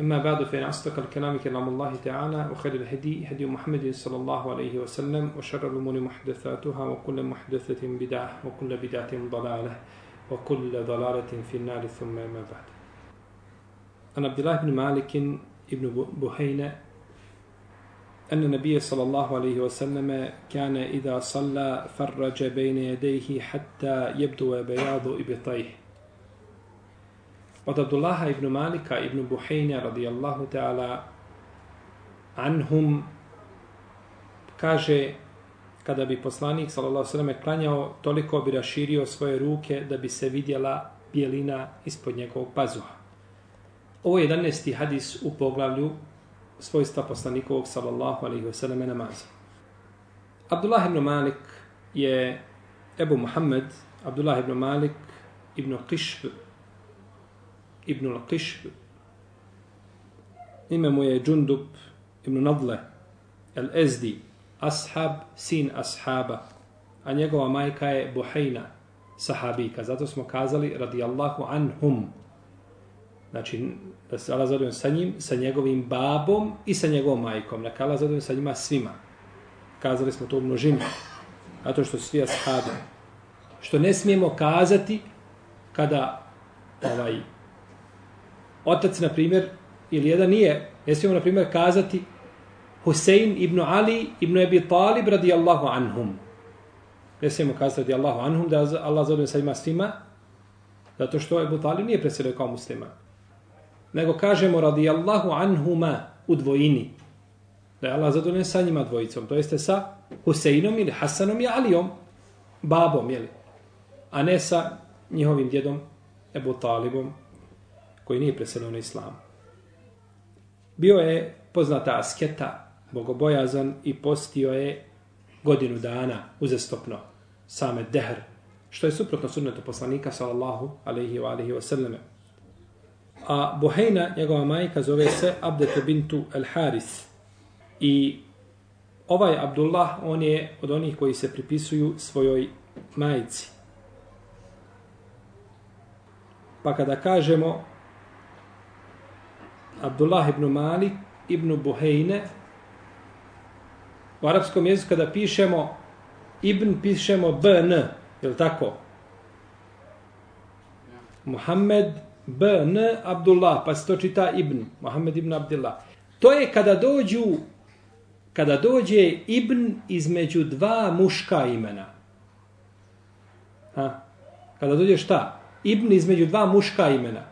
أما بعد فإن أصدق الكلام كلام الله تعالى وخير الهدي هدي محمد صلى الله عليه وسلم وشر الأمور محدثاتها وكل محدثة بدعة وكل بدعة ضلالة وكل ضلالة في النار ثم ما بعد. عن عبد الله بن مالك بن بحينة أن النبي صلى الله عليه وسلم كان إذا صلى فرج بين يديه حتى يبدو بياض إبطيه. Od Abdullaha ibn Malika ibn Buhejnja radijallahu ta'ala anhum kaže kada bi poslanik sallallahu alejhi ve klanjao toliko bi raširio svoje ruke da bi se vidjela bijelina ispod njegovog pazuha. Ovo je 11. hadis u poglavlju svojstva poslanikovog sallallahu alejhi ve selleme namaza. Abdullah ibn Malik je Ebu Muhammed, Abdullah ibn Malik ibn Qishb ibn al-Qishb. Ime mu je Džundub ibn Nadle, el-Ezdi, ashab, sin ashaba, a njegova majka je Buhejna, sahabika. Zato smo kazali, radijallahu anhum, znači, da se Allah zadovoljno sa njim, sa njegovim babom i sa njegovom majkom. Neka Allah zadovoljno sa njima svima. Kazali smo to u množini. Zato što su svi ashabi. Što ne smijemo kazati kada ovaj, otac, na primjer, ili jedan nije, ne smijemo, na primjer, kazati Husein ibn Ali ibn Abi Talib radijallahu anhum. Ne smijemo kazati radijallahu anhum, da Allah zove sa ima svima, zato što Ebu Talib nije preselio kao musliman. Nego kažemo radijallahu anhuma u dvojini. Da je Allah zadovoljen sa njima dvojicom. To jeste sa Huseinom ili Hasanom i Alijom, babom, jeli? A ne sa njihovim djedom Ebu Talibom, koji nije preselio na islam. Bio je poznata asketa, bogobojazan i postio je godinu dana uzestopno same dehr, što je suprotno sunnetu poslanika sallallahu alaihi wa alaihi wa sallame. A Buhejna, njegova majka, zove se Abdete bintu El Haris. I ovaj Abdullah, on je od onih koji se pripisuju svojoj majici. Pa kada kažemo Abdullah ibn Malik ibn Buhejne. U arapskom jeziku kada pišemo ibn, pišemo bn, je li tako? Muhammed bn Abdullah, pa se to čita ibn, Muhammed ibn Abdullah. To je kada dođu kada dođe ibn između dva muška imena. Ha? Kada dođe šta? Ibn između dva muška imena.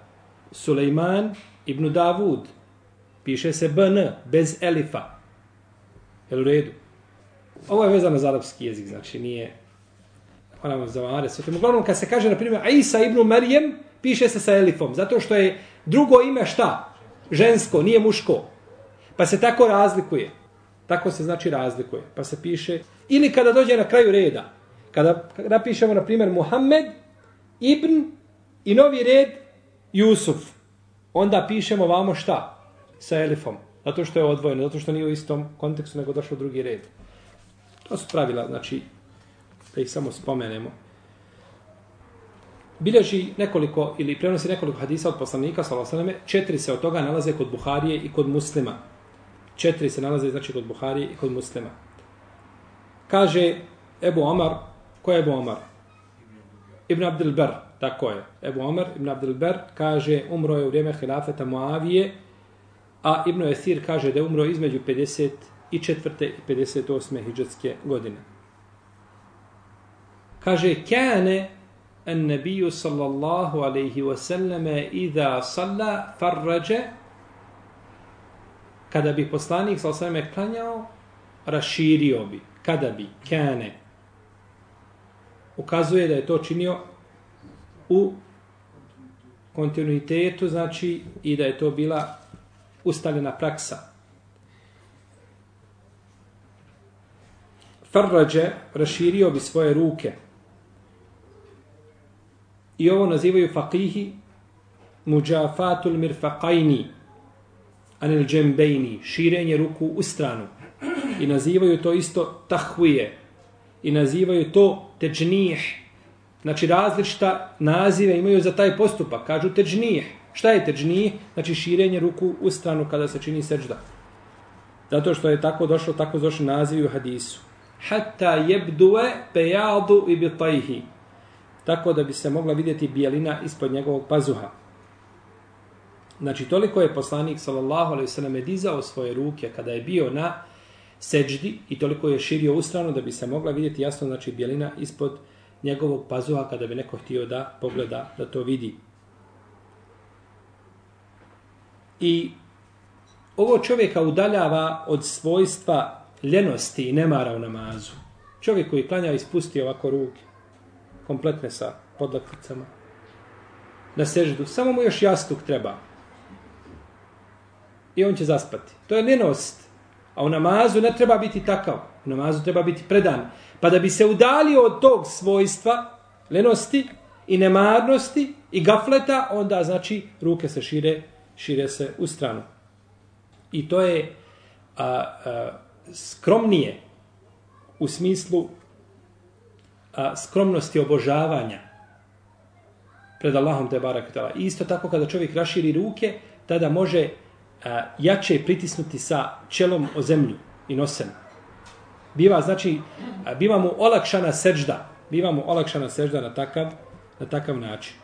Sulejman Ibn Davud, piše se BN, bez elifa. Je u redu? Ovo je vezano za arapski jezik, znači nije... Moramo zavare sve. Uglavnom, kad se kaže, na primjer, Isa ibn Marijem, piše se sa elifom, zato što je drugo ime šta? Žensko, nije muško. Pa se tako razlikuje. Tako se znači razlikuje. Pa se piše... Ili kada dođe na kraju reda, kada napišemo, na primjer, Muhammed ibn i novi red Jusuf onda pišemo vamo šta? Sa elifom. Zato što je odvojeno, zato što nije u istom kontekstu, nego došlo drugi red. To su pravila, znači, da ih samo spomenemo. Bilježi nekoliko, ili prenosi nekoliko hadisa od poslanika, sallallahu četiri se od toga nalaze kod Buharije i kod muslima. Četiri se nalaze, znači, kod Buharije i kod muslima. Kaže Ebu Omar, ko je Ebu Omar? Ibn Abdel Ber, Tako je. Ebu Omer ibn Abdelber kaže umro je u vrijeme hilafeta Moavije, a Ibn Esir kaže da je umro između 54. i 58. hijđatske godine. Kaže, kane an nebiju sallallahu alaihi wasallame idha salla farrađe, kada bi poslanik sallallahu alaihi klanjao, raširio bi. Kada bi, kane. Ukazuje da je to činio u kontinuitetu, znači, i da je to bila ustaljena praksa. farrađe raširio bi svoje ruke. I ovo nazivaju faqihi muđafatul mirfaqajni anil džembejni, širenje ruku u stranu. I nazivaju to isto tahvije. I nazivaju to teđnijeh. Znači različita nazive imaju za taj postupak. Kažu teđnijeh. Šta je teđnijeh? Znači širenje ruku u stranu kada se čini seđda. Zato što je tako došlo, tako došli nazivi u hadisu. Hatta jebdue pejadu i bitajhi. Tako da bi se mogla vidjeti bijelina ispod njegovog pazuha. Znači, toliko je poslanik, sallallahu alaihi sallam, dizao svoje ruke kada je bio na seđdi i toliko je širio u stranu da bi se mogla vidjeti jasno, znači, bijelina ispod njegovog pazuha kada bi neko htio da pogleda, da to vidi. I ovo čovjeka udaljava od svojstva ljenosti i nemara u namazu. Čovjek koji klanja ispusti ovako ruke, kompletne sa podlakticama, na seždu, samo mu još jastuk treba. I on će zaspati. To je ljenost. A u namazu ne treba biti takav. U namazu treba biti predan. Pa da bi se udalio od tog svojstva, lenosti i nemarnosti i gafleta, onda znači ruke se šire, šire se u stranu. I to je a, a, skromnije u smislu a, skromnosti obožavanja pred Allahom te barak tala. Isto tako kada čovjek raširi ruke, tada može jače pritisnuti sa čelom o zemlju i nosem. Biva, znači, biva mu olakšana sežda. Biva mu olakšana sežda na takav, na takav način.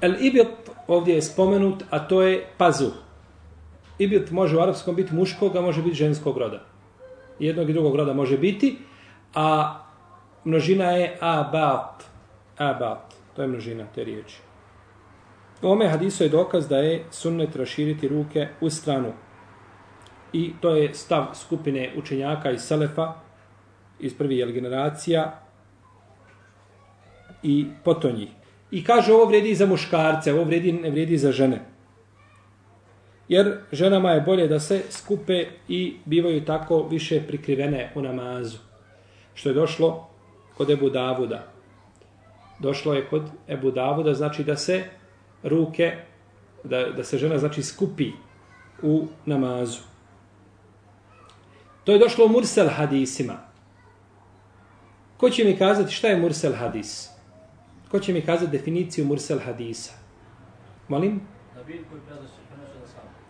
El ibit ovdje je spomenut, a to je pazuh. Ibit može u arapskom biti muškog, a može biti ženskog roda. Jednog i drugog roda može biti, a množina je abat. Abat. To je množina te riječi. U ome hadisu je dokaz da je sunnet raširiti ruke u stranu. I to je stav skupine učenjaka iz Selefa, iz prvih generacija i potonjih. I kaže ovo vredi za muškarce, ovo vredi, ne vredi za žene. Jer ženama je bolje da se skupe i bivaju tako više prikrivene u namazu. Što je došlo kod Ebu Davuda. Došlo je kod Ebu Davuda, znači da se ruke, da, da se žena znači skupi u namazu. To je došlo u Mursel hadisima. Ko će mi kazati šta je Mursel hadis? Ko će mi kazati definiciju Mursel hadisa? Molim? Nabin koji prenosi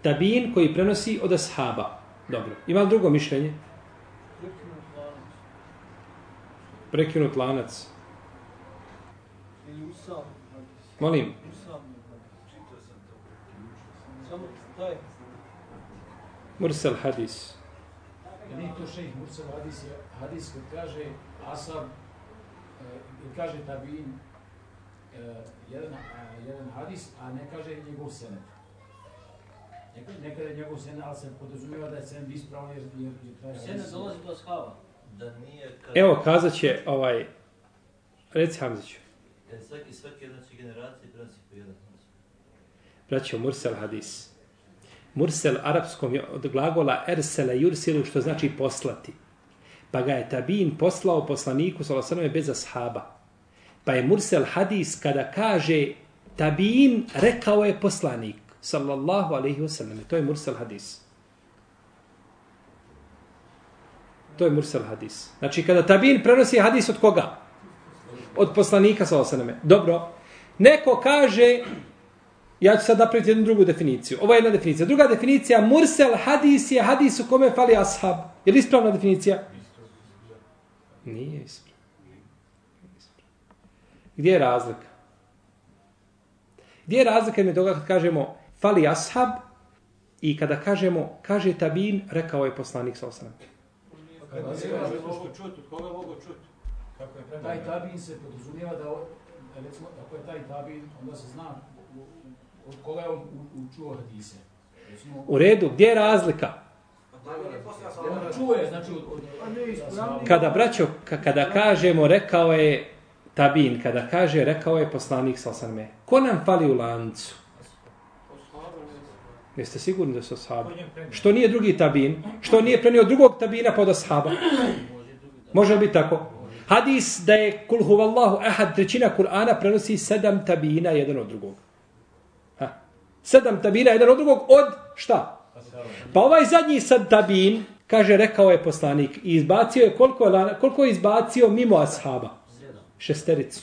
tabin koji prenosi od ashaba. Dobro. Ima li drugo mišljenje? Prekinut lanac. Molim. Mursal hadis. Nije to šejh Mursal hadis, hadis kad kaže asab, kad kaže tabin, jedan, jedan hadis, a ne kaže njegov senet. Nekada je njegov sen, ali se podrazumijeva da je sen ispravan jer, jer, jer taj Sen ne dolazi do ashaba. Da nije kad... Evo, kazat će ovaj... Reci Hamziću. Kad svaki, svaki jedna će generacija prenosi po jedan. Braćo, Mursel hadis. Mursel arapskom je od glagola ersele jursilu, što znači poslati. Pa ga je tabin poslao poslaniku, salosanove, bez ashaba. Pa je Mursel hadis kada kaže tabin, rekao je poslanik sallallahu alaihi wasallam. To je Mursel hadis. To je Mursel hadis. Znači, kada tabin prenosi hadis od koga? Od poslanika, sallallahu alaihi wa. Dobro. Neko kaže, ja ću sad napraviti jednu drugu definiciju. Ovo je jedna definicija. Druga definicija, mursal hadis je hadis u kome fali ashab. Je li ispravna definicija? Nije ispravna. Gdje je razlika? Gdje je razlika mi toga kad kažemo fali ashab i kada kažemo, kaže tabin, rekao je poslanik sa osram. Taj tabin se podrazumijeva da, recimo, ako je taj tabin, onda se zna od koga je on učuo hadise. U redu, gdje je razlika? Čuje, znači Kada, braćo, kada kažemo, rekao je tabin, kada kaže, rekao je poslanik sa osrame, ko nam fali u lancu? Jeste sigurni da su ashabi? Što nije drugi tabin? Što nije prenio drugog tabina pod ashaba? Može li biti tako? Hadis da je kul huvallahu ahad trećina Kur'ana prenosi sedam tabina jedan od drugog. Sedam tabina jedan od drugog od šta? Pa ovaj zadnji sad tabin, kaže, rekao je poslanik, i izbacio je koliko je, koliko je izbacio mimo ashaba? Šestericu.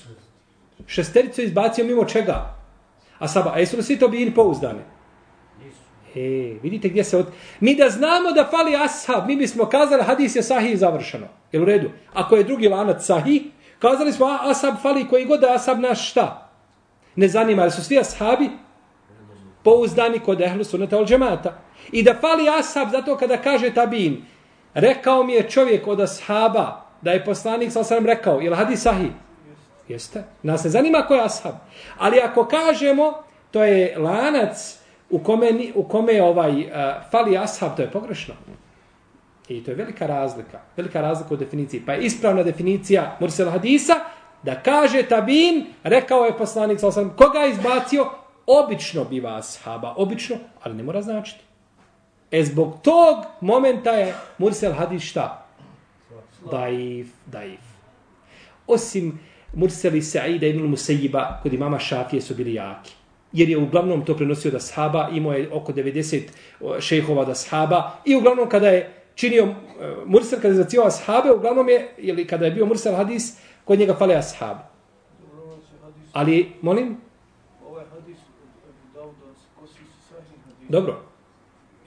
Šestericu je izbacio mimo čega? Ashaba. A jesu li svi to pouzdani? E, vidite gdje se od... Mi da znamo da fali ashab, mi bismo kazali hadis je sahih završeno. Jel u redu? Ako je drugi lanac sahih, kazali smo a, ashab fali koji god da ashab naš šta? Ne zanima, jer su svi ashabi pouzdani kod ehlu sunata ol džemata. I da fali ashab, zato kada kaže tabin, rekao mi je čovjek od ashaba, da je poslanik sa osram rekao, ili hadis sahi? Jeste. Nas ne zanima ko je ashab. Ali ako kažemo, to je lanac u kome, u kome je ovaj, uh, fali ashab, to je pogrešno. I to je velika razlika. Velika razlika u definiciji. Pa je ispravna definicija Mursel Hadisa da kaže tabin, rekao je poslanik sa osam, koga je izbacio? Obično biva ashaba, obično, ali ne mora značiti. E zbog tog momenta je Mursel Hadis šta? Daif, daif. Osim Murseli Sa'ida ibn Musayyiba kod imama Šafije su bili jaki. Jer je uglavnom to prenosio da sahaba, imao je oko 90 šejhova da sahaba i uglavnom kada je činio e, Mursel, kada je zacijao ashabe, uglavnom je, ili kada je bio Mursel hadis, kod njega fale ashab. Ali, molim, Ovaj hadis od Abu Dauda, ko su su sahih hadis dobro,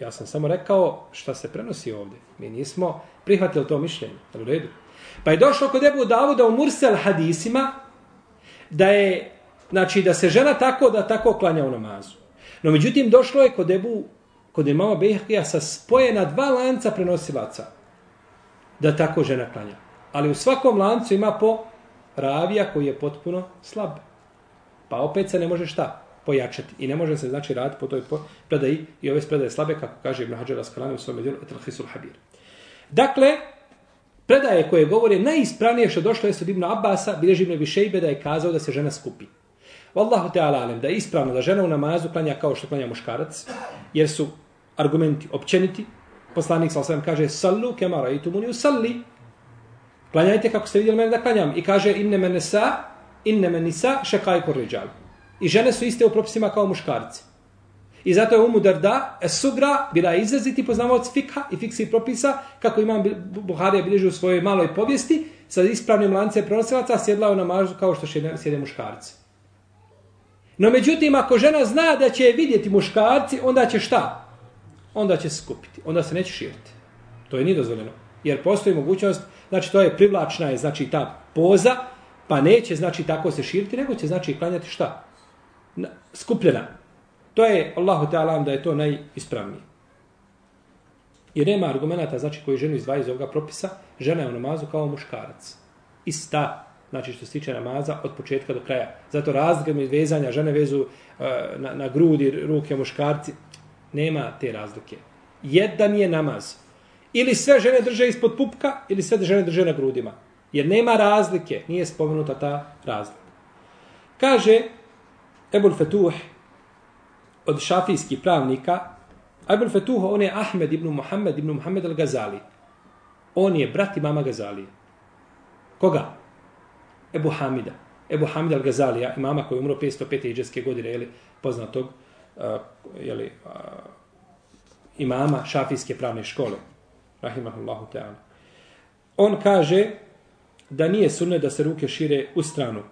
ja sam samo rekao šta se prenosi ovdje. Mi nismo prihvatili to mišljenje, ali u redu. Pa je došlo kod Ebu Davuda u Mursel hadisima da je, znači da se žena tako da tako klanja u namazu. No međutim došlo je kod Ebu, kod imama Bejhkija sa spojena dva lanca prenosilaca da tako žena klanja. Ali u svakom lancu ima po ravija koji je potpuno slab. Pa opet se ne može šta pojačati. I ne može se znači raditi po toj po- predaji i ove predaje slabe, kako kaže Ibn Hajar Askalani u svome djelu Etel Habir. Dakle, predaje koje govore najispravnije što došlo je od Ibn Abasa, bilježi Ibn Višejbe da je kazao da se žena skupi. Wallahu ta'ala alem, da je ispravno da žena u namazu klanja kao što klanja muškarac, jer su argumenti općeniti. Poslanik sa osvijem kaže, sallu kemara i tumuni usalli. Klanjajte kako ste vidjeli mene da klanjam. I kaže, inne mene sa, inne mene nisa, šekaj korriđal. I žene su iste u propisima kao muškarci. I zato je Umu Darda, es sugra, bila je izraziti poznavaoc fikha i fiksi propisa, kako imam Buharija bilježi u svojoj maloj povijesti, sa ispravnim lance pronosilaca sjedla je na namazu kao što sjede, sjede muškarci. No međutim, ako žena zna da će je vidjeti muškarci, onda će šta? Onda će se skupiti. Onda se neće širiti. To je nije dozvoljeno. Jer postoji mogućnost, znači to je privlačna je, znači ta poza, pa neće znači tako se širiti, nego će znači klanjati šta? Skupljena. To je, Allahu Teala, da je to najispravnije. I nema argumenta, znači, koji ženu izdvaja iz ovoga propisa, žena je u namazu kao muškarac. Ista, znači, što se tiče namaza, od početka do kraja. Zato razlika mi vezanja, žene vezu uh, na, na grudi, ruke, muškarci, nema te razlike. Jedan je namaz. Ili sve žene drže ispod pupka, ili sve žene drže na grudima. Jer nema razlike, nije spomenuta ta razlika. Kaže Ebul Fetuh, od šafijskih pravnika, Ebul Fetuh, on je Ahmed ibn Muhammed ibn Muhammed al-Gazali. On je brat imama Gazalije. Koga? Ebu Hamida. Ebu Hamid al-Gazalija, imama koji je umro 505. iđeske godine, jeli, poznatog uh, jeli, uh, imama šafijske pravne škole. Rahimahullahu ta'ala. On kaže da nije sunne da se ruke šire u stranu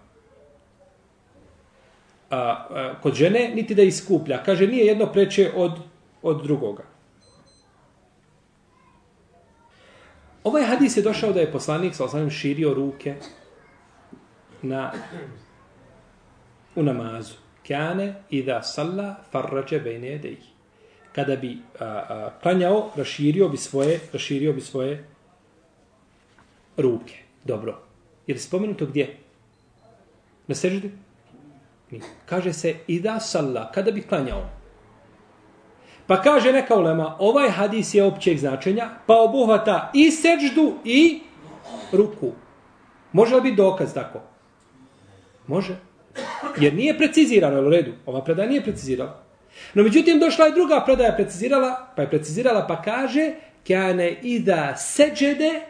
a, a, kod žene, niti da iskuplja. Kaže, nije jedno preče od, od drugoga. Ovaj hadis je došao da je poslanik sa osanem širio ruke na u namazu. Kane i da salla farrađe bejne jedeji. Kada bi a, a, klanjao, raširio bi svoje, raširio bi svoje ruke. Dobro. Je li spomenuto gdje? Na seždi? Nije. Kaže se i da salla, kada bi klanjao. Pa kaže neka ulema, ovaj hadis je općeg značenja, pa obuhvata i seđdu i ruku. Može li biti dokaz tako? Može. Jer nije precizirano, u redu. Ova predaja nije precizirala. No međutim, došla je druga predaja precizirala, pa je precizirala pa kaže kane ida seđede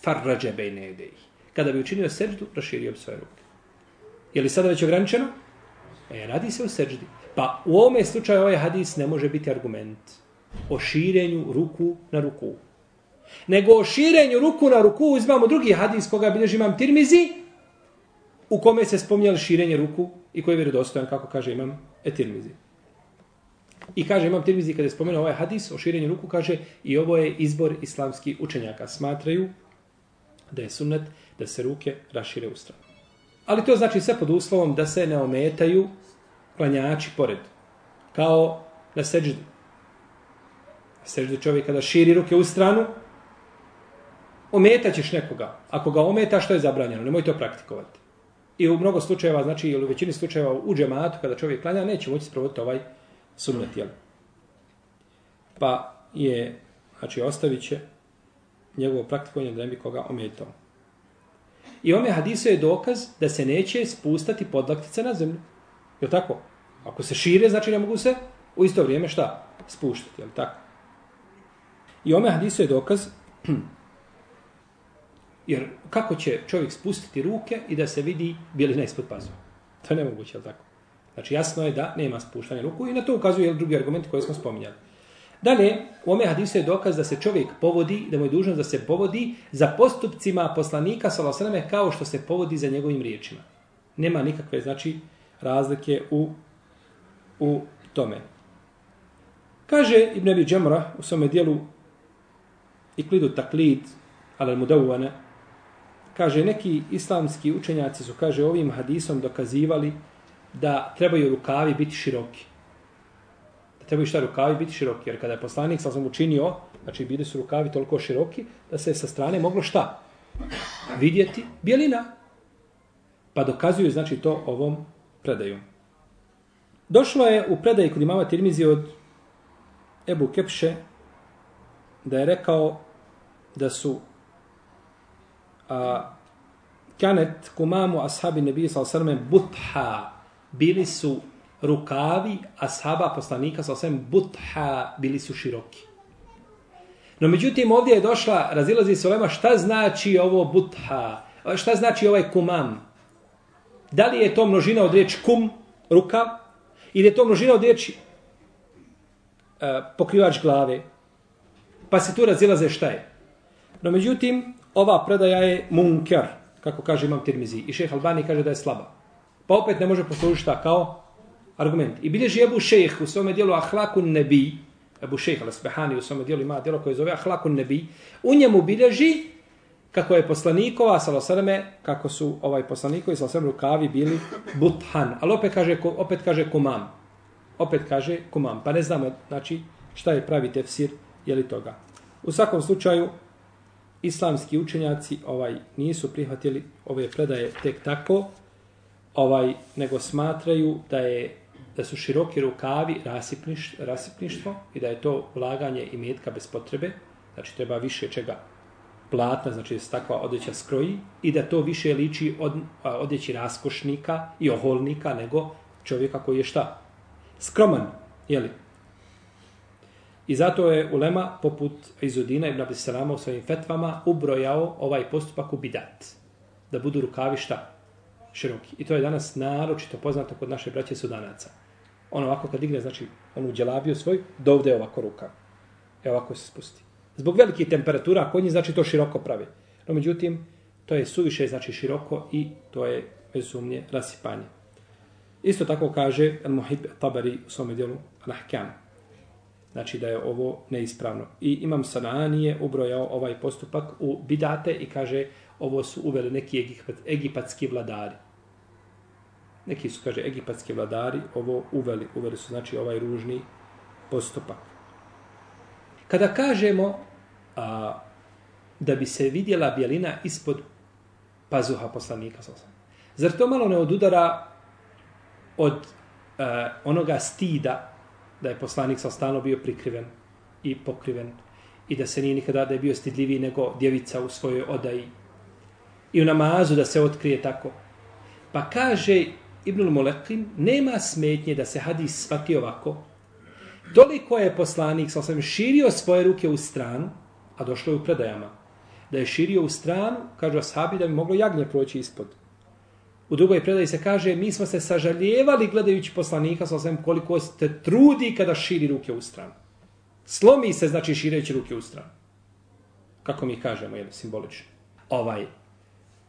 farrađe bejne ideji. Kada bi učinio seđdu, raširio bi svoje ruke. Je li sada već ograničeno? E, radi se o seđdi. Pa u ovome slučaju ovaj hadis ne može biti argument o širenju ruku na ruku. Nego o širenju ruku na ruku uzmamo drugi hadis koga bilježi imam tirmizi, u kome se spominjali širenje ruku i koji je vjerodostojan, kako kaže imam etirmizi. I kaže imam tirmizi kada je spomenuo ovaj hadis o širenju ruku, kaže i ovo je izbor islamskih učenjaka. Smatraju da je sunnet da se ruke rašire u stranu. Ali to znači sve pod uslovom da se ne ometaju klanjači pored. Kao na seđdu. Na seđdu čovjek kada širi ruke u stranu, ometaćeš nekoga. Ako ga ometa, što je zabranjeno? Nemoj to praktikovati. I u mnogo slučajeva, znači ili u većini slučajeva u džematu, kada čovjek klanja, neće moći sprovoditi ovaj sunnet. Jel? Pa je, znači, ostavit će njegovo praktikovanje da ne bi koga ometao. I ome hadisu je dokaz da se neće spustati podlaktice na zemlju. Je tako? Ako se šire, znači ne mogu se u isto vrijeme šta? Spuštati, je tako? I ome hadisu je dokaz jer kako će čovjek spustiti ruke i da se vidi bijelina ispod pazova? To je nemoguće, je tako? Znači jasno je da nema spuštanja ruku i na to ukazuje drugi argument koji smo spominjali. Dalje, u ome hadisu je dokaz da se čovjek povodi, da mu je dužno da se povodi za postupcima poslanika Salosaname kao što se povodi za njegovim riječima. Nema nikakve, znači, razlike u, u tome. Kaže Ibn Abi Džemra u svome dijelu Iklidu taklid, ali mu kaže, neki islamski učenjaci su, kaže, ovim hadisom dokazivali da trebaju rukavi biti široki trebaju šta rukavi biti široki, jer kada je poslanik sa sam učinio, znači bili su rukavi toliko široki, da se sa strane moglo šta? Vidjeti bijelina. Pa dokazuju, znači, to ovom predaju. Došlo je u predaji kod imama Tirmizi od Ebu Kepše, da je rekao da su a, kanet kumamu ashabi nebija sa osrme butha, bili su rukavi ashaba poslanika sa osvijem butha bili su široki. No međutim ovdje je došla, razilazi se ovema šta znači ovo butha, šta znači ovaj kumam. Da li je to množina od riječi kum, ruka, ili je to množina od riječi uh, pokrivač glave. Pa se tu razilaze šta je. No međutim, ova predaja je munker, kako kaže imam tirmizi. I šeheh Albani kaže da je slaba. Pa opet ne može poslužiti šta kao argument. I bilježi Ebu Šejh u svome dijelu Ahlaku Nebi, Ebu Šejh al-Sbehani u svome dijelu ima dijelo koje zove Ahlaku Nebi, u njemu bilježi kako je poslanikova, salosrme, kako su ovaj poslanikovi, salosrme, rukavi bili buthan. Ali opet kaže, opet kaže kumam. Opet kaže kumam. Pa ne znamo, znači, šta je pravi tefsir, je li toga. U svakom slučaju, islamski učenjaci ovaj nisu prihvatili ove predaje tek tako, ovaj nego smatraju da je da su široki rukavi rasipniš, rasipništvo i da je to ulaganje i metka bez potrebe, znači treba više čega platna, znači da se takva odjeća skroji i da to više liči od odjeći raskošnika i oholnika nego čovjeka koji je šta? Skroman, jeli? I zato je Ulema, poput Izudina ibn Abi u svojim fetvama, ubrojao ovaj postupak u bidat. Da budu rukavi šta? Široki. I to je danas naročito poznato kod naše braće Sudanaca on ovako kad digne, znači, on uđelabio svoj, dovde je ovako ruka. E ovako se spusti. Zbog velikih temperatura, kod njih, znači, to široko pravi. No, međutim, to je suviše, znači, široko i to je, bez sumnje, rasipanje. Isto tako kaže Al-Muhib Tabari u svome dijelu Al-Ahkam. Znači da je ovo neispravno. I Imam Sananije ubrojao ovaj postupak u bidate i kaže ovo su uveli neki egipatski vladari neki su, kaže, egipatski vladari ovo uveli, uveli su, znači, ovaj ružni postupak. Kada kažemo a, da bi se vidjela bjelina ispod pazuha poslanika, zar to malo ne odudara od a, onoga stida da je poslanik sa stalno bio prikriven i pokriven i da se nije nikada da je bio stidljiviji nego djevica u svojoj odaji i u namazu da se otkrije tako. Pa kaže Ibnul Molekin, nema smetnje da se hadis shvati ovako. Toliko je poslanik, sa osam, širio svoje ruke u stranu, a došlo je u predajama, da je širio u stranu, kažu ashabi, da bi moglo jagnje proći ispod. U drugoj predaji se kaže, mi smo se sažaljevali gledajući poslanika, sa osam, koliko se trudi kada širi ruke u stranu. Slomi se, znači, šireći ruke u stranu. Kako mi kažemo, je simbolično. Ovaj.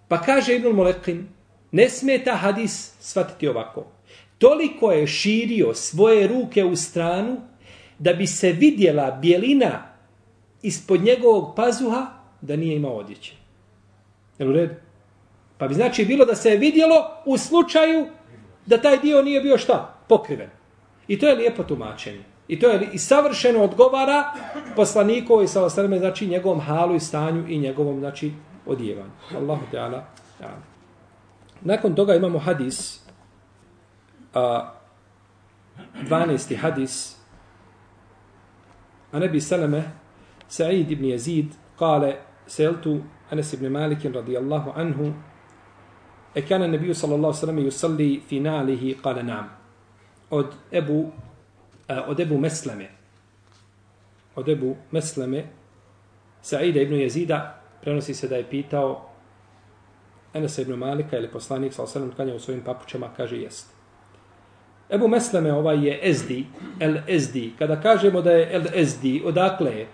Pa kaže Ibnul Molekin, ne smeta hadis shvatiti ovako. Toliko je širio svoje ruke u stranu da bi se vidjela bijelina ispod njegovog pazuha da nije imao odjeće. Jel u redu? Pa bi znači bilo da se je vidjelo u slučaju da taj dio nije bio šta? Pokriven. I to je lijepo tumačenje. I to je i savršeno odgovara poslaniku i sa znači njegovom halu i stanju i njegovom znači odjevanju. Allahu Teala. Ja. Nakon toga imamo hadis, a, 12. hadis, a nebi Saleme, Sa'id ibn Jezid, kale, seltu Anas ibn Malik radijallahu anhu, e kana nebiju sallallahu sallam yusalli finalihi, kale nam. Od Ebu, a, od Ebu Mesleme, od Ebu Mesleme, Sa'ida ibn Jezida, prenosi se da je pitao, Enes ibn Malika ili poslanik sa osallam klanjao u svojim papučama, kaže jest. Ebu Mesleme ovaj je Ezdi, El Ezdi. Kada kažemo da je El Ezdi, odakle je?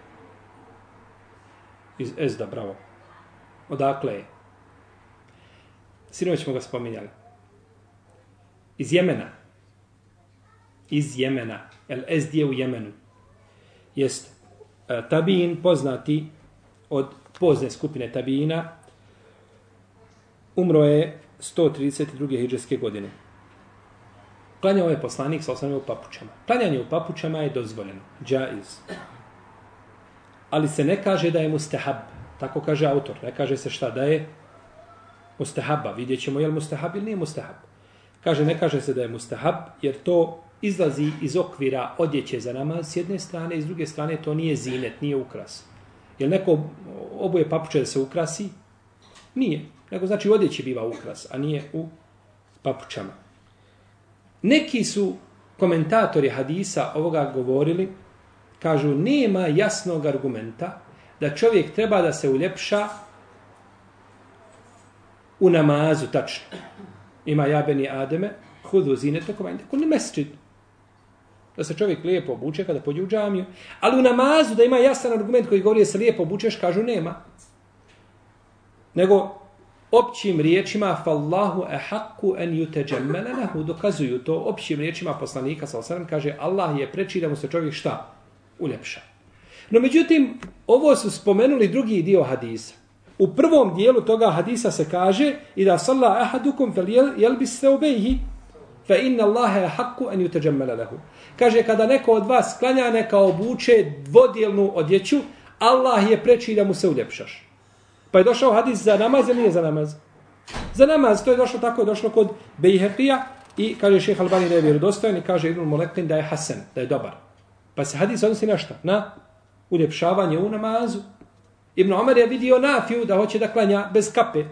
Iz Ezda, bravo. Odakle je? Sinoć smo ga spominjali. Iz Jemena. Iz Jemena. El Ezdi je u Jemenu. Jest e, Tabin poznati od pozne skupine Tabina, umro je 132. hijđarske godine. Klanjao je poslanik sa osnovim u papučama. Klanjanje u papučama je dozvoljeno. Džaiz. Ali se ne kaže da je mustahab. Tako kaže autor. Ne kaže se šta da je mustahaba. Vidjet ćemo je li mustahab ili nije mustahab. Kaže, ne kaže se da je mustahab, jer to izlazi iz okvira odjeće za namaz s jedne strane i s druge strane to nije zinet, nije ukras. Jel neko oboje papuče da se ukrasi? Nije. Nego znači u odjeći biva ukras, a nije u papučama. Neki su komentatori hadisa ovoga govorili, kažu, nema jasnog argumenta da čovjek treba da se uljepša u namazu, tačno. Ima jabeni Ademe, hudu zine, tako vajte, tako ne mesčid. Da se čovjek lijepo obuče kada pođe u džamiju. Ali u namazu da ima jasan argument koji govori da se lijepo obučeš, kažu nema. Nego općim riječima fallahu ehakku en yuteđemmele lehu dokazuju to općim riječima poslanika sa osram kaže Allah je preči da mu se čovjek šta? Uljepša. No međutim, ovo su spomenuli drugi dio hadisa. U prvom dijelu toga hadisa se kaže i da salla ahadukum fel jel bi se obejhi fa inna Allahe hakku en yuteđemmele lehu. Kaže, kada neko od vas klanja neka obuče dvodjelnu odjeću, Allah je preči da mu se uljepšaš. Pa je došao hadis za namaz ili nije za namaz? Za namaz, to je došlo tako, je došlo kod Bejhefija i kaže šeha Albani da je vjerodostojan i kaže Ibn Molekin da je hasen, da je dobar. Pa se hadis odnosi na šta? Na uljepšavanje u namazu. Ibn Omer je vidio nafiju da hoće da klanja bez kape.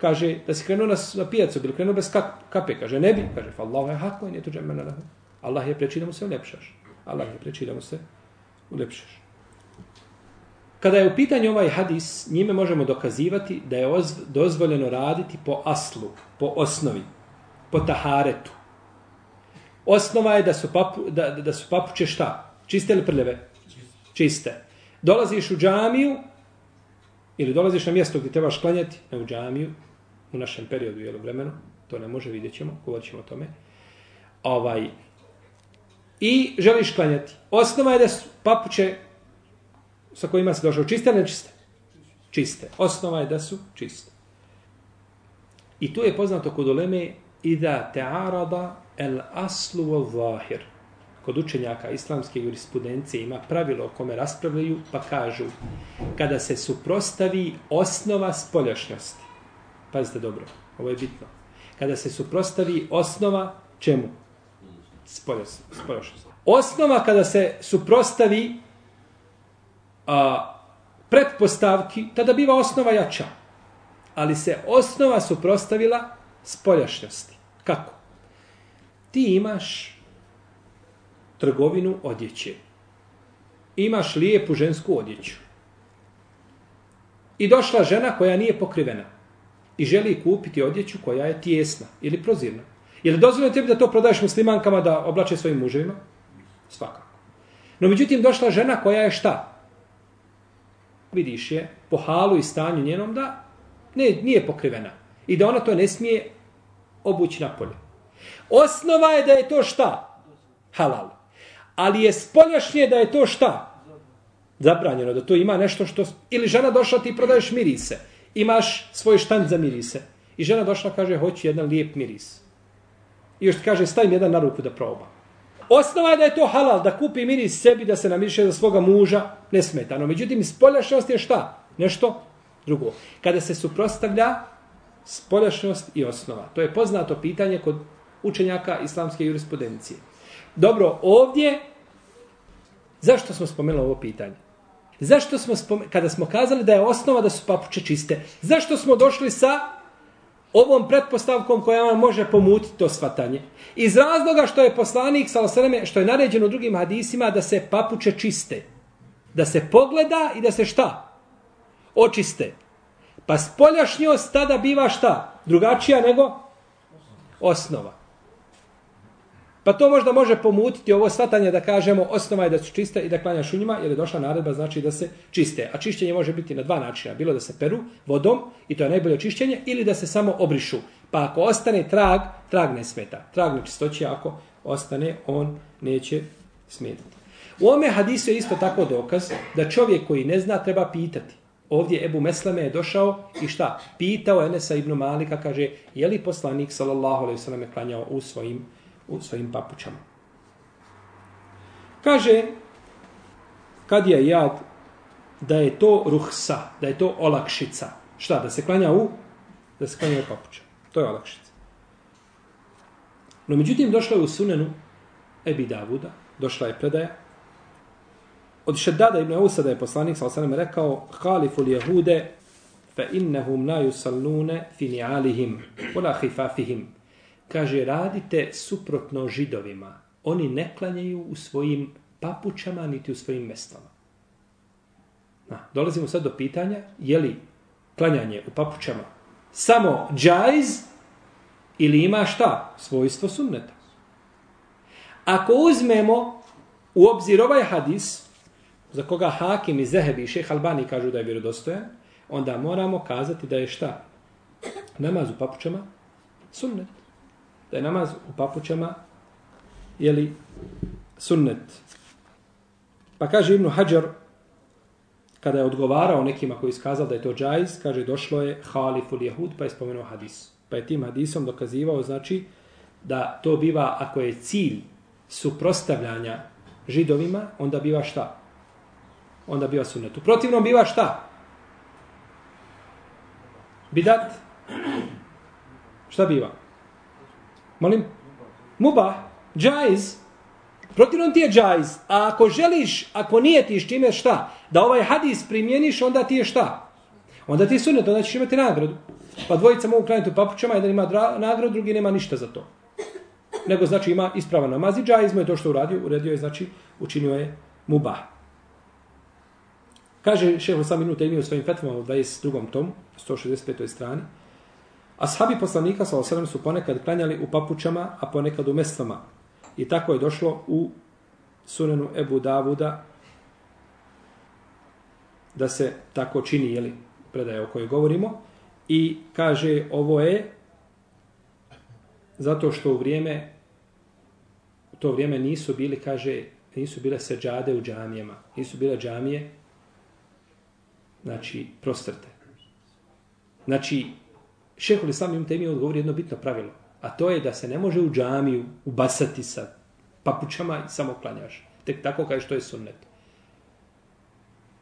Kaže da se krenuo na, na pijacu, bilo krenuo bez kape. Kaže ne bi. Kaže fa Allah je hako i nije tuđe mena lahu. Allah je preči da mu se uljepšaš. Allah je preči da mu se uljepšaš. Kada je u pitanju ovaj hadis, njime možemo dokazivati da je dozvoljeno raditi po aslu, po osnovi, po taharetu. Osnova je da su, papu, da, da su papuče šta? Čiste ili prljave? Čiste. Dolaziš u džamiju ili dolaziš na mjesto gdje trebaš klanjati, ne u džamiju, u našem periodu, jel, vremenu, to ne može, vidjet ćemo, govorit ćemo o tome. Ovaj, I želiš klanjati. Osnova je da su papuče sa kojima se došao čiste ili nečiste? Čiste. Osnova je da su čiste. I tu je poznato kod uleme i da te'arada el aslu wal zahir. Kod učenjaka islamske jurisprudencije ima pravilo o kome raspravljaju, pa kažu kada se suprostavi osnova spoljašnjosti. Pazite dobro, ovo je bitno. Kada se suprostavi osnova čemu? Spoljašnjosti. Osnova kada se suprostavi a, pretpostavki, tada biva osnova jača. Ali se osnova suprostavila spoljašnjosti. Kako? ti imaš trgovinu odjeće. Imaš lijepu žensku odjeću. I došla žena koja nije pokrivena i želi kupiti odjeću koja je tijesna ili prozirna. Je li dozvoljeno tebi da to prodaješ muslimankama da oblače svojim muževima? Svakako. No međutim došla žena koja je šta? Vidiš je po halu i stanju njenom da ne, nije pokrivena. I da ona to ne smije obući na polje. Osnova je da je to šta? Halal. Ali je spoljašnje da je to šta? Zabranjeno. Da to ima nešto što... Ili žena došla ti prodaješ mirise. Imaš svoj štand za mirise. I žena došla kaže hoću jedan lijep miris. I još ti kaže stavim jedan na ruku da probam. Osnova je da je to halal, da kupi miris sebi, da se namiriše za svoga muža, nesmetano. Međutim, spoljašnost je šta? Nešto drugo. Kada se suprostavlja spoljašnost i osnova. To je poznato pitanje kod učenjaka islamske jurisprudencije. Dobro, ovdje, zašto smo spomenuli ovo pitanje? Zašto smo, spomenuli, kada smo kazali da je osnova da su papuče čiste, zašto smo došli sa ovom pretpostavkom koja vam može pomutiti to svatanje? Iz razloga što je poslanik, salosaneme, što je naređeno drugim hadisima, da se papuče čiste. Da se pogleda i da se šta? Očiste. Pa spoljašnjost tada biva šta? Drugačija nego osnova. Pa to možda može pomutiti ovo svatanje da kažemo osnova je da su čiste i da klanjaš u njima, jer je došla naredba znači da se čiste. A čišćenje može biti na dva načina. Bilo da se peru vodom, i to je najbolje čišćenje, ili da se samo obrišu. Pa ako ostane trag, trag ne smeta. Trag nečistoće, ako ostane, on neće smetati. U ome hadisu je isto tako dokaz da čovjek koji ne zna treba pitati. Ovdje Ebu Mesleme je došao i šta? Pitao Enesa ibn Malika, kaže, je li poslanik sallallahu alaihi sallam klanjao u svojim u svojim papučama. Kaže, kad je jad, da je to ruhsa, da je to olakšica. Šta, da se klanja u? Da se klanja u papuća. To je olakšica. No, međutim, došla je u sunenu Ebi Davuda, došla je predaja, od Šeddada ibn Ausa da je poslanik, sa osanem, rekao, halifu jehude, fa innehum na yusallune fi ni'alihim, ula hifafihim, kaže, radite suprotno židovima. Oni ne klanjaju u svojim papučama, niti u svojim mestama. Na, dolazimo sad do pitanja, je li klanjanje u papučama samo džajz ili ima šta? Svojstvo sunneta. Ako uzmemo u obzir ovaj hadis, za koga Hakim i Zehebi i Šeh Albani kažu da je vjerodostojan, onda moramo kazati da je šta? Namaz u papučama sunnet da je namaz u papućama jeli sunnet. Pa kaže Ibnu Hajar, kada je odgovarao nekima koji iskazao da je to džajz, kaže došlo je haliful jehud, pa je spomenuo hadis. Pa je tim hadisom dokazivao, znači, da to biva, ako je cilj suprostavljanja židovima, onda biva šta? Onda biva sunnet. U protivnom biva šta? Bidat? Šta biva? Molim? Mubah, džajz. Protivno ti je džajz. A ako želiš, ako nije ti čime šta, da ovaj hadis primjeniš, onda ti je šta? Onda ti je sunet, onda ćeš imati nagradu. Pa dvojica mogu klanjati u papučama, jedan ima nagradu, drugi nema ništa za to. Nego znači ima ispravan namaz i džajz mu je to što uradio, uradio je, znači učinio je mubah. Kaže šehr sam minuta u svojim fetvama u 22. tomu, 165. strani, Ashabi poslanika sa osadom su ponekad klanjali u papučama, a ponekad u mestvama. I tako je došlo u sunenu Ebu Davuda da se tako čini, jeli, predaje o kojoj govorimo. I kaže, ovo je zato što u vrijeme u to vrijeme nisu bili, kaže, nisu bile seđade u džamijama. Nisu bile džamije, znači, prostrte. Znači, šehol islam im temi odgovori jedno bitno pravilo, a to je da se ne može u džamiju ubasati sa papučama i samo klanjaš. Tek tako kaže što je sunnet.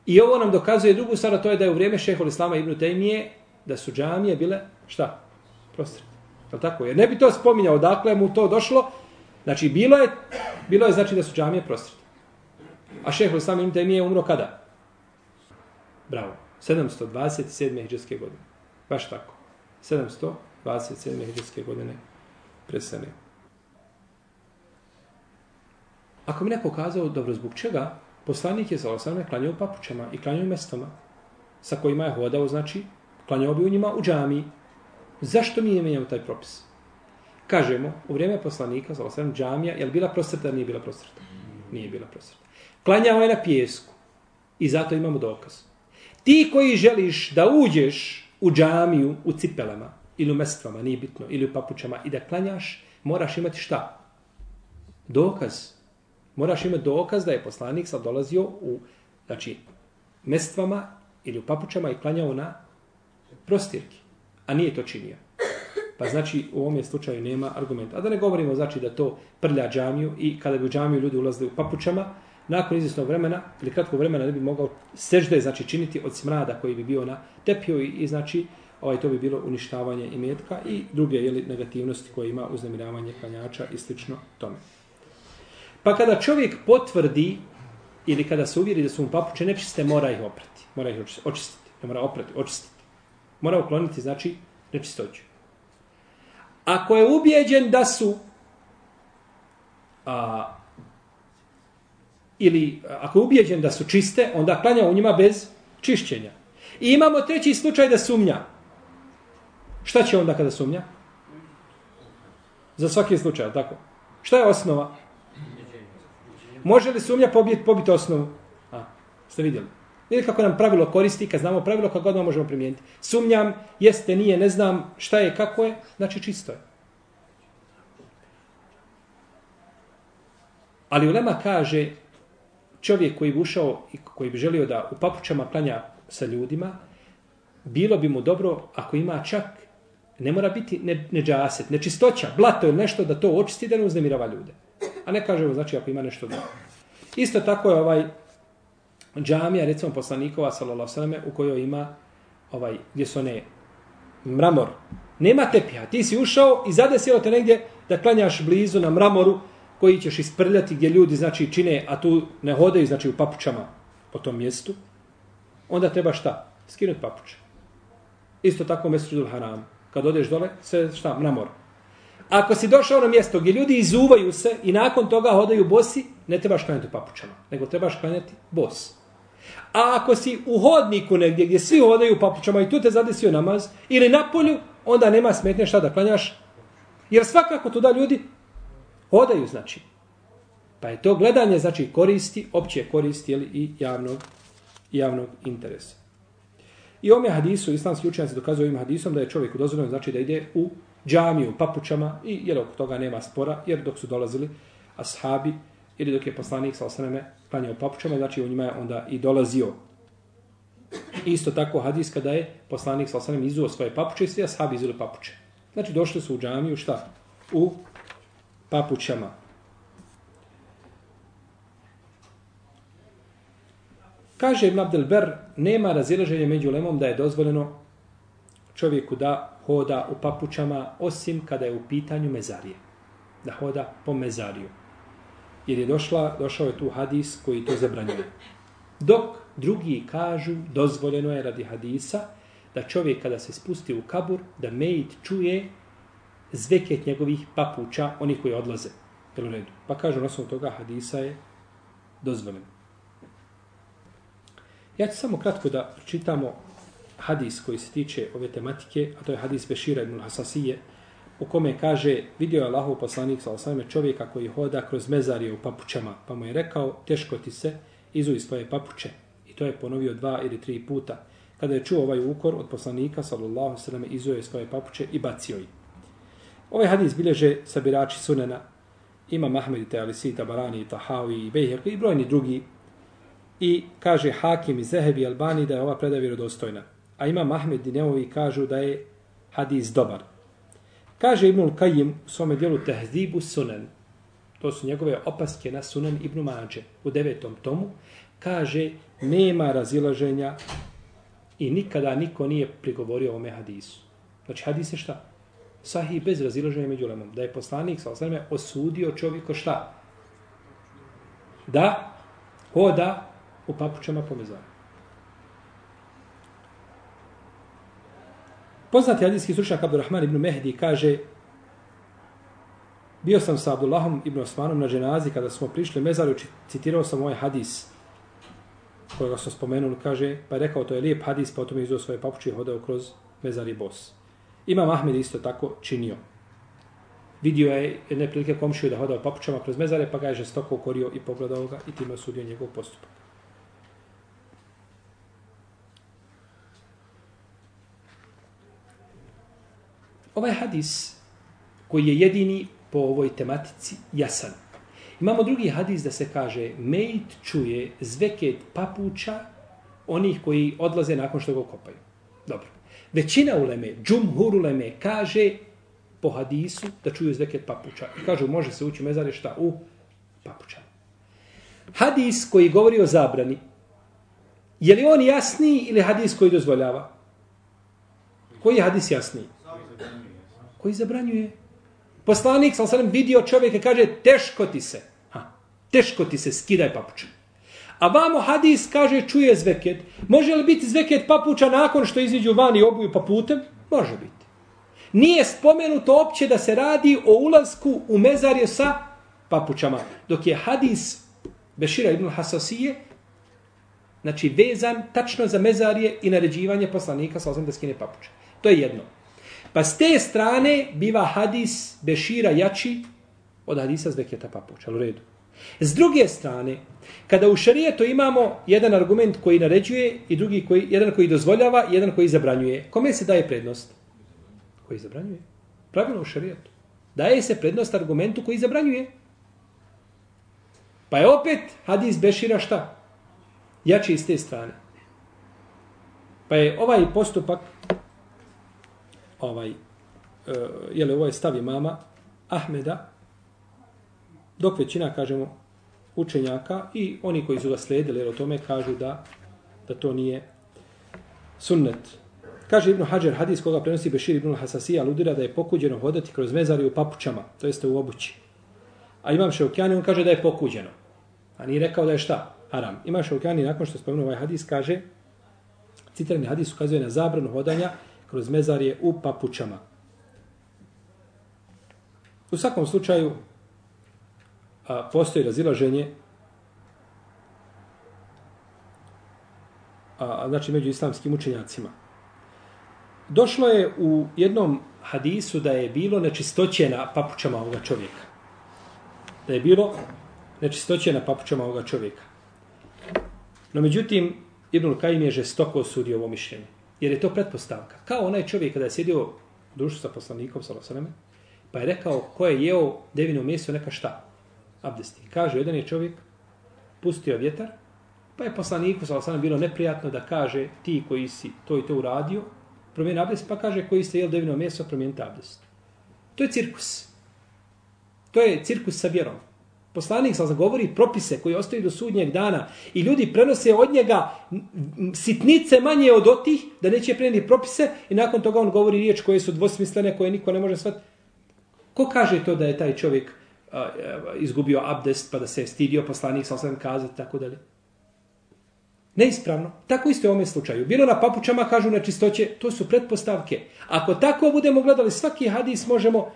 I ovo nam dokazuje drugu stvar, to je da je u vrijeme šehol islama ibn Tejmije da su džamije bile, šta? Prostri. Je tako? Jer ne bi to spominjao, dakle mu to došlo. Znači, bilo je, bilo je znači da su džamije prostri. A šehol islama ibn Tejmije umro kada? Bravo. 727. hijđarske godine. Baš tako. 727. hijđarske godine preselio. Ako mi neko kazao, dobro, zbog čega? Poslanik je sa osam klanjao papučama i klanjao mestoma mestama sa kojima je hodao, znači, klanjao bi u njima u džami. Zašto mi je menjao taj propis? Kažemo, u vrijeme poslanika, sa osam džamija, je li bila prosrta nije bila prosrta? Nije bila prosrta. Klanjao je na pijesku i zato imamo dokaz. Ti koji želiš da uđeš u džamiju u cipelama ili u mestvama, nije bitno, ili u papučama i da klanjaš, moraš imati šta? Dokaz. Moraš imati dokaz da je poslanik sad dolazio u znači, mestvama ili u papučama i klanjao na prostirki. A nije to činio. Pa znači u ovom slučaju nema argumenta. A da ne govorimo znači da to prlja džamiju i kada bi u džamiju ljudi ulazili u papučama, nakon izvjesnog vremena ili kratkog vremena ne bi mogao sežde znači činiti od smrada koji bi bio na tepio i, i znači ovaj to bi bilo uništavanje imetka i druge jeli, negativnosti koje ima uznemiravanje klanjača i slično tome. Pa kada čovjek potvrdi ili kada se uvjeri da su mu papuče nečiste, mora ih oprati. Mora ih očistiti. Ne mora oprati, očistiti. Mora ukloniti, znači, nečistoću. Ako je ubijeđen da su a, ili ako je ubijeđen da su čiste, onda klanja u njima bez čišćenja. I imamo treći slučaj da sumnja. Šta će onda kada sumnja? Za svaki slučaj, tako? Šta je osnova? Može li sumnja pobiti, pobit osnovu? A, ste vidjeli? Vidite kako nam pravilo koristi, kad znamo pravilo, kako god možemo primijeniti. Sumnjam, jeste, nije, ne znam šta je, kako je, znači čisto je. Ali Ulema kaže, čovjek koji bi ušao i koji bi želio da u papučama klanja sa ljudima, bilo bi mu dobro ako ima čak, ne mora biti ne, neđaset, nečistoća, blato ili nešto da to očisti da ne uznemirava ljude. A ne kažemo, znači, ako ima nešto dobro. Isto tako je ovaj džamija, recimo poslanikova, sallallahu sallam, u kojoj ima ovaj, gdje su one mramor. Nema tepija. Ti si ušao i zadesilo te negdje da klanjaš blizu na mramoru koji ćeš isprljati gdje ljudi znači čine, a tu ne hodaju znači u papučama po tom mjestu. Onda treba šta? Skinuti papuče. Isto tako u Mesridul Haram. Kad odeš dole, sve šta? Mramor. Ako si došao na mjesto gdje ljudi izuvaju se i nakon toga hodaju bosi, ne trebaš klanjati u papučama, nego trebaš klanjati bos. A ako si u hodniku negdje gdje svi hodaju papučama i tu te zadesio namaz, ili na polju, onda nema smetnje šta da klanjaš. Jer svakako tu da ljudi hodaju, znači. Pa je to gledanje, znači, koristi, opće koristi, jeli, i javnog, javnog interesa. I ovome hadisu, islamski učenjaci dokazuju ovim hadisom da je čovjek dozvoljeno, znači da ide u džamiju, papučama i jer oko toga nema spora, jer dok su dolazili ashabi ili dok je poslanik sa osaname klanjao papučama, znači u njima je onda i dolazio. Isto tako hadis kada je poslanik sa osaname izuo svoje papuče i svi ashabi izuli papuče. Znači došli su u džamiju, šta? U papučama. Kaže Ibn Abdelber, nema razilaženja među lemom da je dozvoljeno čovjeku da hoda u papučama, osim kada je u pitanju mezarije. Da hoda po mezariju. Jer je došla, došao je tu hadis koji to zabranjuje. Dok drugi kažu, dozvoljeno je radi hadisa, da čovjek kada se spusti u kabur, da mejit čuje zveket njegovih papuča, onih koji odlaze. Jel u redu? Pa kažu, na osnovu toga hadisa je dozvoljeno. Ja ću samo kratko da čitamo hadis koji se tiče ove tematike, a to je hadis Bešira ibn Hasasije, u kome kaže, vidio je Allahov poslanik sa osvame čovjeka koji hoda kroz mezarje u papučama, pa mu je rekao, teško ti se, izuj svoje papuče. I to je ponovio dva ili tri puta. Kada je čuo ovaj ukor od poslanika, sallallahu sallam, izuje svoje papuče i bacio ih. Ovaj hadis bilježe sabirači sunena, ima Mahmed i Tealisi, Tabarani, Tahawi i Bejhek i brojni drugi. I kaže Hakim i Zehebi Albani da je ova predaja vjerodostojna a ima Mahmed i Neovi kažu da je hadis dobar. Kaže Ibnul Kajim u svome dijelu Tehzibu Sunan, to su njegove opaske na Sunan Ibnu Mađe u devetom tomu, kaže nema razilaženja i nikada niko nije prigovorio ovome hadisu. Znači hadis je šta? Sahih bez razilaženja među lemom. Da je poslanik sa osreme osudio čovjeko šta? Da hoda u papučama po mezaru. Poznati hadijski stručnjak Abdurrahman ibn Mehdi kaže Bio sam sa Abdullahom ibn Osmanom na ženazi kada smo prišli mezaru, citirao sam ovaj hadis kojega smo spomenuli, kaže, pa je rekao to je lijep hadis, pa o tome je izveo svoje papuče i hodao kroz mezar i bos. Imam Ahmed isto tako činio. Vidio je jedne prilike komšiju da hodao papučama kroz mezare, pa ga je žestoko ukorio i pogledao ga i time osudio njegov postupak. Ovaj hadis koji je jedini po ovoj tematici jasan. Imamo drugi hadis da se kaže Mejt čuje zveket papuča onih koji odlaze nakon što ga kopaju. Dobro. Većina uleme, džumhur uleme, kaže po hadisu da čuju zveket papuča. I kažu može se ući u mezare šta? U papuča. Hadis koji govori o zabrani, je li on jasniji ili hadis koji dozvoljava? Koji je hadis jasniji? Koji zabranjuje? Poslanik, sam sam vidio čovjeka kaže teško ti se. Ha, teško ti se, skidaj papuče. A vamo hadis kaže čuje zveket. Može li biti zveket papuča nakon što iziđu van i obuju paputem? Može biti. Nije spomenuto opće da se radi o ulasku u mezarje sa papučama. Dok je hadis Bešira ibn Hasasije znači vezan tačno za mezarje i naređivanje poslanika sa osam da skine papuče. To je jedno. Pa s te strane biva hadis Bešira jači od hadisa zveketa papuča. U redu. S druge strane, kada u šarijetu imamo jedan argument koji naređuje i drugi koji, jedan koji dozvoljava i jedan koji zabranjuje, kome se daje prednost? Koji zabranjuje? Pravilo u šarijetu. Daje se prednost argumentu koji zabranjuje. Pa je opet hadis Bešira šta? Jači iz te strane. Pa je ovaj postupak ovaj, uh, je li ovo je stav imama Ahmeda, dok većina, kažemo, učenjaka i oni koji su ga sledili, jer o tome kažu da, da to nije sunnet. Kaže Ibn Hajar, hadis koga prenosi Bešir Ibn Hasasi, aludira da je pokuđeno hodati kroz mezari u papučama, to jeste u obući. A Imam Šeukjani, on kaže da je pokuđeno. A nije rekao da je šta? Haram. Imam Šeukjani, nakon što spomenuo ovaj hadis, kaže, citirani hadis ukazuje na zabranu hodanja kroz mezarje u papučama. U svakom slučaju, a, postoji razilaženje a, znači među islamskim učenjacima. Došlo je u jednom hadisu da je bilo nečistoće na papučama ovoga čovjeka. Da je bilo nečistoće na papučama ovoga čovjeka. No međutim, Ibn Kajim je žestoko osudio ovo mišljenje. Jer je to pretpostavka. Kao onaj čovjek kada je sjedio u dušu sa poslanikom, sa pa je rekao ko je jeo devino meso, neka šta? Abdesti. Kaže, jedan je čovjek pustio vjetar, pa je poslaniku, sa bilo neprijatno da kaže ti koji si to i to uradio, promijeni abdest, pa kaže koji ste jeli devino meso, promijenite abdest. To je cirkus. To je cirkus sa vjerom. Poslanik sa govori propise koji ostaju do sudnjeg dana i ljudi prenose od njega sitnice manje od otih da neće prenijeti propise i nakon toga on govori riječ koje su dvosmislene koje niko ne može shvatiti. Ko kaže to da je taj čovjek izgubio abdest pa da se je stidio poslanik sa osam kazati tako dalje? Neispravno. Tako isto je u ovom slučaju. Bilo na papučama, kažu nečistoće, to su pretpostavke. Ako tako budemo gledali svaki hadis, možemo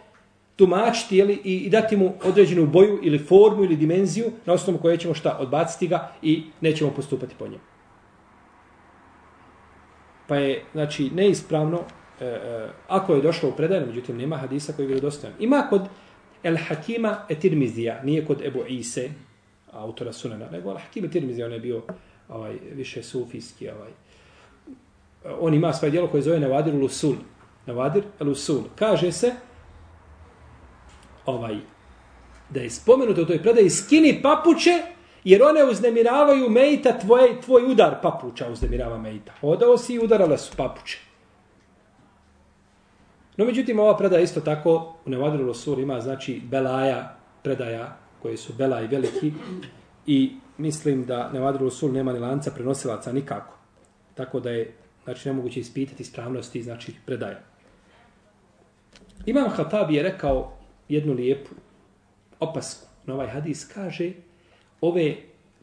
tumačiti jeli, i, i dati mu određenu boju ili formu ili dimenziju na osnovu koje ćemo šta odbaciti ga i nećemo postupati po njemu. Pa je, znači, neispravno, e, e, ako je došlo u predajnu, međutim, nema hadisa koji je vjerodostojan. Ima kod El Hakima Etirmizija, nije kod Ebu Ise, autora Sunana, nego El Hakim Etirmizija, on je bio ovaj, više sufijski. Ovaj. On ima svoje djelo koje zove Navadir Lusul. Navadir Lusul. Kaže se, ovaj, da je spomenuto u toj predaji, skini papuče, jer one uznemiravaju mejta, tvoj, tvoj udar papuča uznemirava mejta. Odao si i udarale su papuče. No, međutim, ova predaja isto tako, u Nevadru Rosur ima, znači, belaja predaja, koje su bela i veliki, i mislim da Nevadru Rosur nema ni lanca prenosilaca nikako. Tako da je, znači, nemoguće ispitati ispravnosti, znači, predaja. Imam Hatabi je rekao, jednu lijepu opasku na ovaj hadis, kaže ove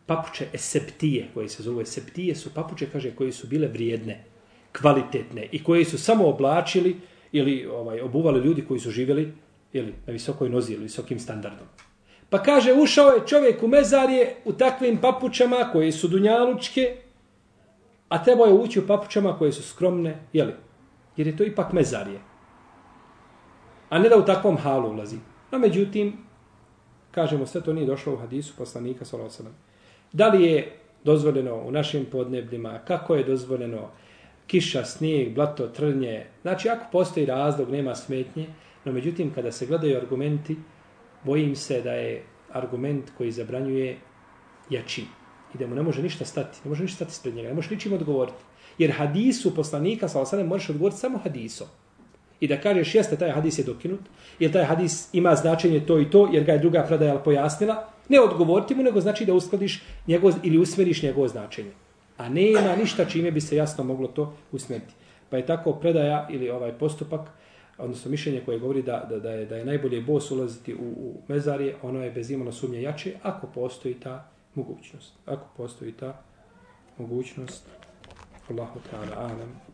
papuče eseptije, koje se zove eseptije, su papuče, kaže, koje su bile vrijedne, kvalitetne i koje su samo oblačili ili ovaj obuvali ljudi koji su živjeli ili na visokoj nozi ili visokim standardom. Pa kaže, ušao je čovjek u mezarje u takvim papučama koje su dunjalučke, a trebao je ući u papučama koje su skromne, jeli? Jer je to ipak mezarje. A ne da u takvom halu ulazi. No, međutim, kažemo, sve to nije došlo u hadisu poslanika, sallallahu Da li je dozvoljeno u našim podnebljima, kako je dozvoljeno kiša, snijeg, blato, trnje. Znači, ako postoji razlog, nema smetnje, no međutim, kada se gledaju argumenti, bojim se da je argument koji zabranjuje jači. I da mu ne može ništa stati, ne može ništa stati spred njega, ne može ničim odgovoriti. Jer hadisu poslanika, sa osadem, možeš odgovoriti samo hadisom. I da kažeš, jeste, taj hadis je dokinut, jer taj hadis ima značenje to i to, jer ga je druga predaja pojasnila, ne odgovoriti mu, nego znači da uskladiš njegov, ili usmeriš njegovo značenje. A nema ništa čime bi se jasno moglo to usmjeriti. Pa je tako predaja ili ovaj postupak, odnosno mišljenje koje govori da, da, da, je, da je najbolje bos ulaziti u, u mezarje, ono je bez imalo sumnje jače, ako postoji ta mogućnost. Ako postoji ta mogućnost, Allahu ta'ala, alam.